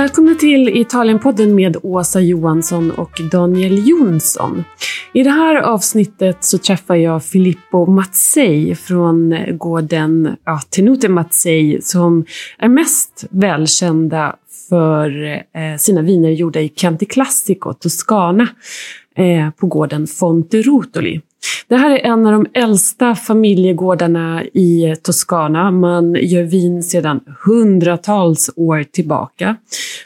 Välkomna till Italienpodden med Åsa Johansson och Daniel Jonsson. I det här avsnittet så träffar jag Filippo Mazzei från gården ja, Tenute Mazzei som är mest välkända för eh, sina viner gjorda i Chianti Classico, Toscana, eh, på gården Fonte Rotoli. Det här är en av de äldsta familjegårdarna i Toscana. Man gör vin sedan hundratals år tillbaka.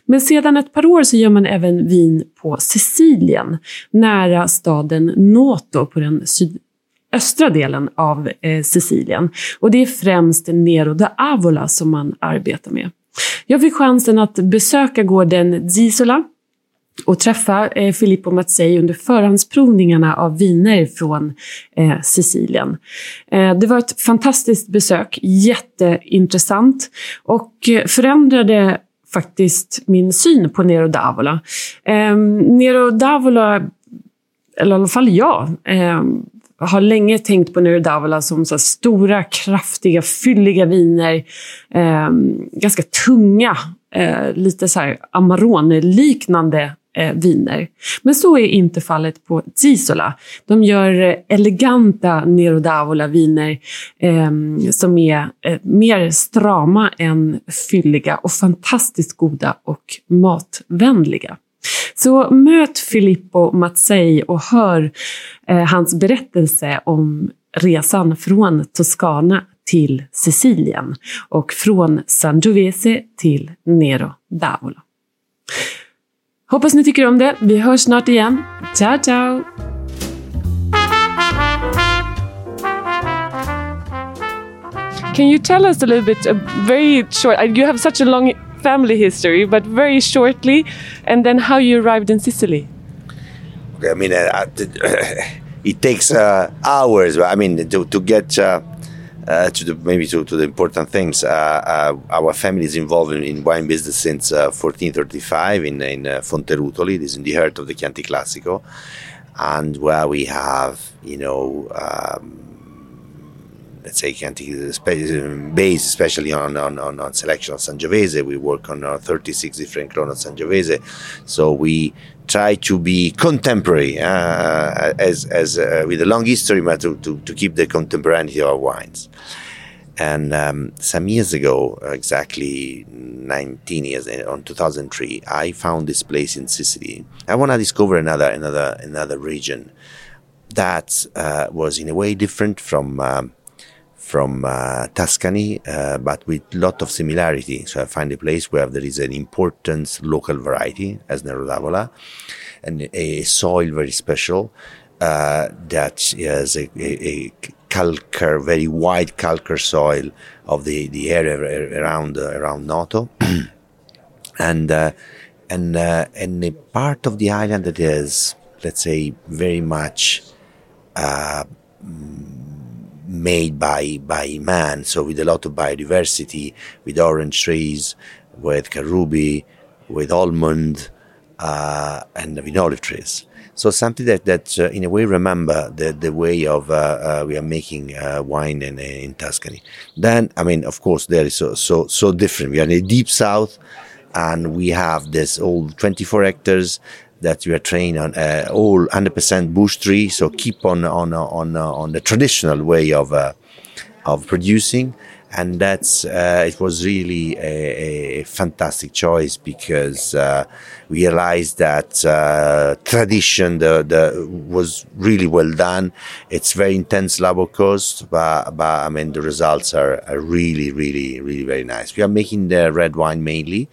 Men sedan ett par år så gör man även vin på Sicilien, nära staden Noto på den sydöstra delen av eh, Sicilien. Och det är främst Nero da Avola som man arbetar med. Jag fick chansen att besöka gården Zisola och träffa eh, Filippo Mazzei under förhandsprovningarna av viner från eh, Sicilien. Eh, det var ett fantastiskt besök, jätteintressant och eh, förändrade faktiskt min syn på Nero d'Avola. Eh, Nero d'Avola, eller i alla fall jag, eh, har länge tänkt på Nero d'Avola som så stora, kraftiga, fylliga viner. Eh, ganska tunga, eh, lite så här Amarone-liknande eh, viner. Men så är inte fallet på Zisola. De gör eh, eleganta Nero d'Avola-viner eh, som är eh, mer strama än fylliga och fantastiskt goda och matvänliga. Så möt Filippo Mazzei och hör eh, hans berättelse om resan från Toscana till Sicilien och från Sangiovese till Nero d'Avola. Hoppas ni tycker om det. Vi hörs snart igen. Ciao, ciao! Can you tell us a little bit, a very short, uh, you have such a long family history, but very shortly, and then how you arrived in Sicily? Okay, I mean, uh, it takes uh, hours. I mean, to, to get uh, uh, to the maybe to, to the important things. Uh, uh, our family is involved in, in wine business since 1435 uh, in in uh, Fonterutoli. This is in the heart of the Chianti Classico, and where we have you know. Um, let's say Chianti based especially on, on, on, on selection of Sangiovese. We work on uh, 36 different clones of Sangiovese. So we try to be contemporary uh, as, as uh, with a long history, but to, to, to keep the contemporaneity of our wines. And um, some years ago, exactly 19 years, uh, on 2003, I found this place in Sicily. I want to discover another, another, another region that uh, was in a way different from um, from uh, Tuscany, uh, but with lot of similarity. So I find a place where there is an important local variety, as Nero d'Avola, and a soil very special uh, has a, a, a calcar, very white calcar soil of the, the area around uh, around Noto, and uh, and uh, and a part of the island that is, let's say, very much made by by man. So with a lot of biodiversity, with orange trees, with carubi, with almond, uh, and with olive trees. So something that that uh, in a way remember the the way of uh, uh we are making uh, wine in in Tuscany. Then I mean, of course, there is so so so different. We are in the deep south. And we have this old 24 hectares that we are trained on uh, all 100% bush tree. So keep on on on on the traditional way of uh, of producing, and that's uh, it was really a, a fantastic choice because uh, we realized that tradition the, the was really well done. It's very intense labor cost, but, but I mean the results are, are really really really very nice. We are making the red wine mainly.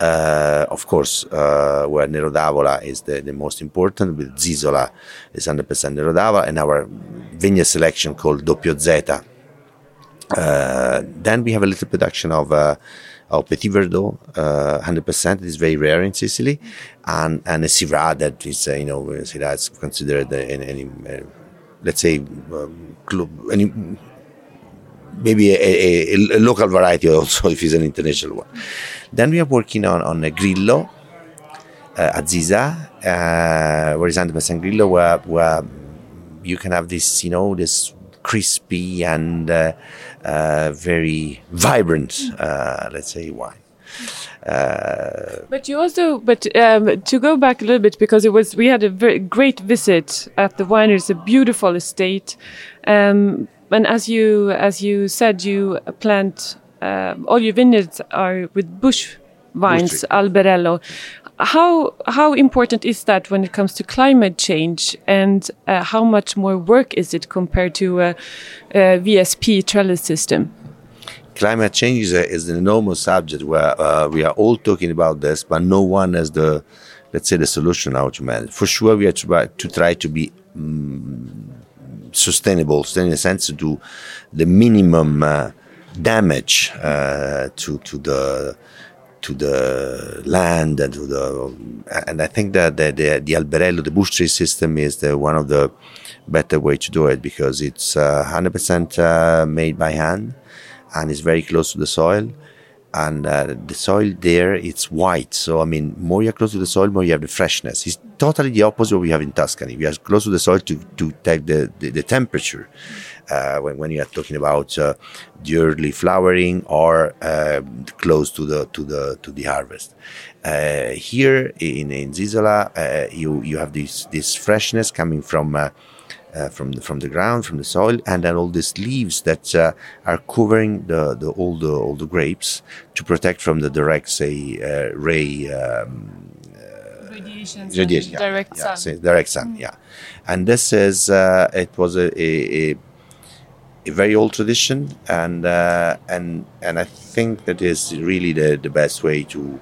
Uh, of course, uh, where Nero d'Avola is the, the most important, with Zisola is 100% Nero d'Avola, and our vineyard selection called Doppio Zeta. Uh, then we have a little production of uh, of Petit Verdot, 100%. It is very rare in Sicily, and and a Syrah that is uh, you know Syrah is considered any, any let's say um, any maybe a, a, a, local variety also if it's an international one. Then we are working on, on a Grillo uh, at Ziza, uh, where is 100% Grillo, where, where you can have this, you know, this crispy and uh, uh very vibrant, uh, let's say, wine. Uh, but you also, but um, to go back a little bit, because it was we had a very great visit at the winery. It's a beautiful estate, um, and as you as you said, you plant uh, all your vineyards are with bush vines, alberello. How how important is that when it comes to climate change, and uh, how much more work is it compared to a, a VSP trellis system? climate change is, a, is, an enormous subject where uh, we are all talking about this, but no one has the, let's say, the solution how to manage. For sure, we are to try to, try to be um, sustainable, in the sense to do the minimum uh, damage uh, to to the to the land and to the and I think that the the, the alberello the bush tree system is the one of the better way to do it because it's uh, 100% uh, made by hand and it's very close to the soil. And uh, the soil there, it's white. So, I mean, more you're close to the soil, more you have the freshness. It's totally the opposite of what we have in Tuscany. We are close to the soil to, to take the, the, the temperature. Uh, when, when you are talking about uh, the early flowering or uh, close to the to the to the harvest. Uh, here in in Zisola, uh, you you have this this freshness coming from uh, uh, from the, from the ground, from the soil, and then all these leaves that uh, are covering the, the all the all the grapes to protect from the direct, say, uh, ray. Um, radiation, radiation yeah, direct yeah, sun. direct sun, mm. yeah. And this is uh, it was a, a, a, very old tradition, and uh, and and I think that is really the, the best way to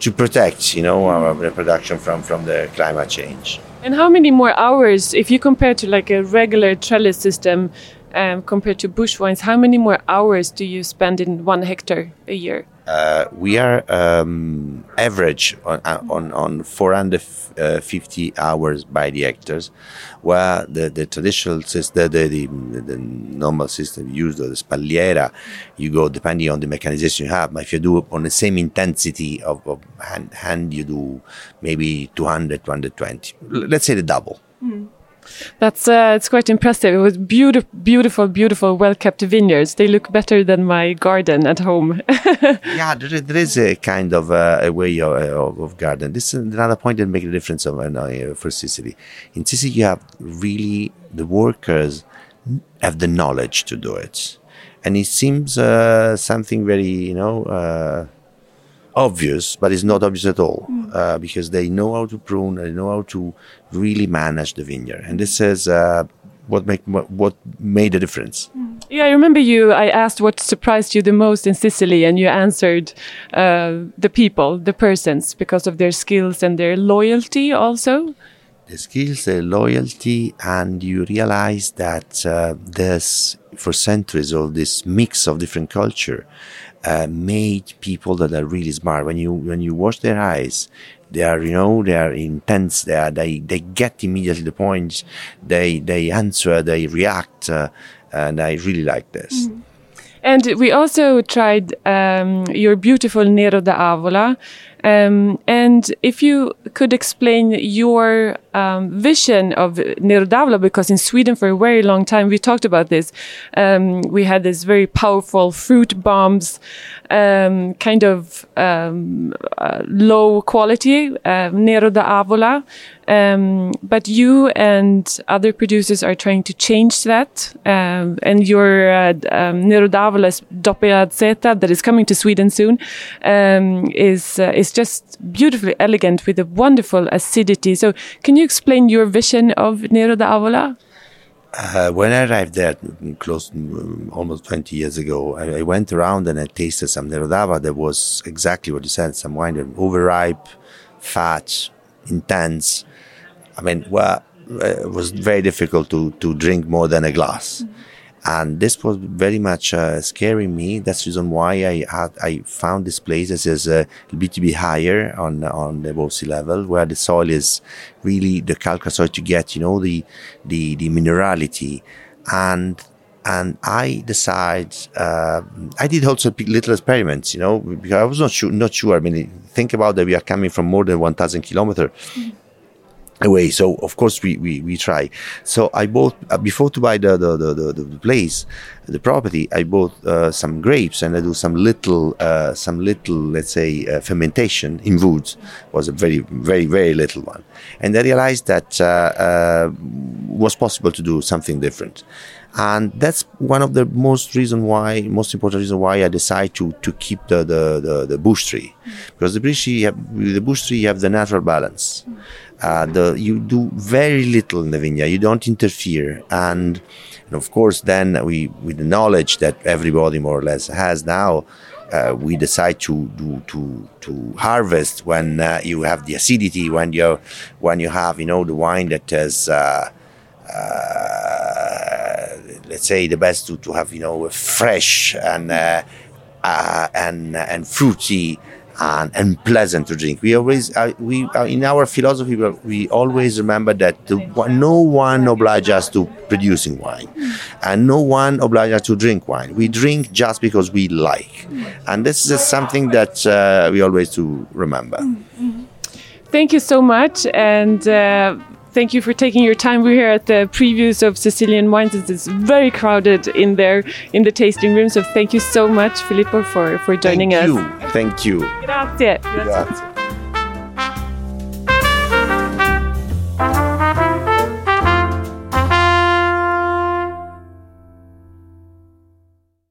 to protect, you know, our reproduction from from the climate change. And how many more hours, if you compare to like a regular trellis system um, compared to bush vines, how many more hours do you spend in one hectare a year? Uh, we are um, average on, uh, on, on 450 hours by the actors, where the, the traditional system, the, the, the, normal system used, the spalliera, you go depending on the mechanization you have. But if you do on the same intensity of, of hand, hand, you do maybe 200, 220. Let's say the double. Mm. That's uh, it's quite impressive. It was beautiful, beautiful, beautiful, well kept vineyards. They look better than my garden at home. yeah, there, there is a kind of uh, a way of, of, of, garden. This is another point that makes a difference of, uh, for Sicily. In Sicily, you have really the workers have the knowledge to do it, and it seems uh, something very you know uh, obvious, but it's not obvious at all mm. uh, because they know how to prune, they know how to really manage the vineyard, and this is uh, what make what made a difference. Mm. Yeah, I remember you. I asked what surprised you the most in Sicily, and you answered uh, the people, the persons, because of their skills and their loyalty, also. The skills, the loyalty, and you realize that uh, for centuries all this mix of different culture uh, made people that are really smart. When you when you watch their eyes, they are you know they are intense. They are they they get immediately the point. They they answer. They react, uh, and I really like this. Mm. And we also tried um, your beautiful Nero d'Avola. Um, and if you could explain your um, vision of Nero d'Avola, because in Sweden for a very long time we talked about this. Um, we had this very powerful fruit bombs, um, kind of um, uh, low quality uh, Nero d'Avola. Um, but you and other producers are trying to change that. Um, and your uh, um, Doppio Zeta that is coming to Sweden soon is uh, is just beautifully elegant with a wonderful acidity. So, can you explain your vision of Nero d'Avola? Uh, when I arrived there, close um, almost 20 years ago, I, I, went around and I tasted some Nero d'Avola that was exactly what you said, some wine that overripe, fat, intense. I mean, well, it was very difficult to, to drink more than a glass. Mm-hmm and this was very much uh, scaring me. That's the reason why I had, I found this place as is a bit bit higher on on the above sea level, where the soil is really the calcareous soil to get you know the the the minerality, and and I decide uh, I did also little experiments, you know, because I was not sure not sure. I mean, think about that we are coming from more than one thousand kilometers. Mm-hmm away. So of course we, we, we try. So I bought uh, before to buy the the, the, the, the place, the property. I bought uh, some grapes and I do some little uh, some little let's say uh, fermentation in woods. Was a very very very little one, and I realized that uh, uh, was possible to do something different. And that's one of the most reason why, most important reason why I decide to, to keep the, the, the, the bush tree. Because the bush tree, have, the bush tree, have the natural balance. Uh, the, you do very little in the vineyard. You don't interfere. And, and of course, then we, with the knowledge that everybody more or less has now, uh, we decide to do to to harvest when uh, you have the acidity, when you when you have you know the wine that has. Uh, uh, let's say the best to, to have you know fresh and and and fruity and, and pleasant to drink. We always, uh, we uh, in our philosophy, we always remember that the, no one obliges us to producing wine, and no one obliges us to drink wine. We drink just because we like, and this is something that uh, we always to remember. Thank you so much, and. Thank you for taking your time. We're here at the previews of Sicilian wines. It's very crowded in there in the tasting room. So thank you so much, Filippo, for, for joining Thank us. Thank you. Thank you. Grazie. Grazie.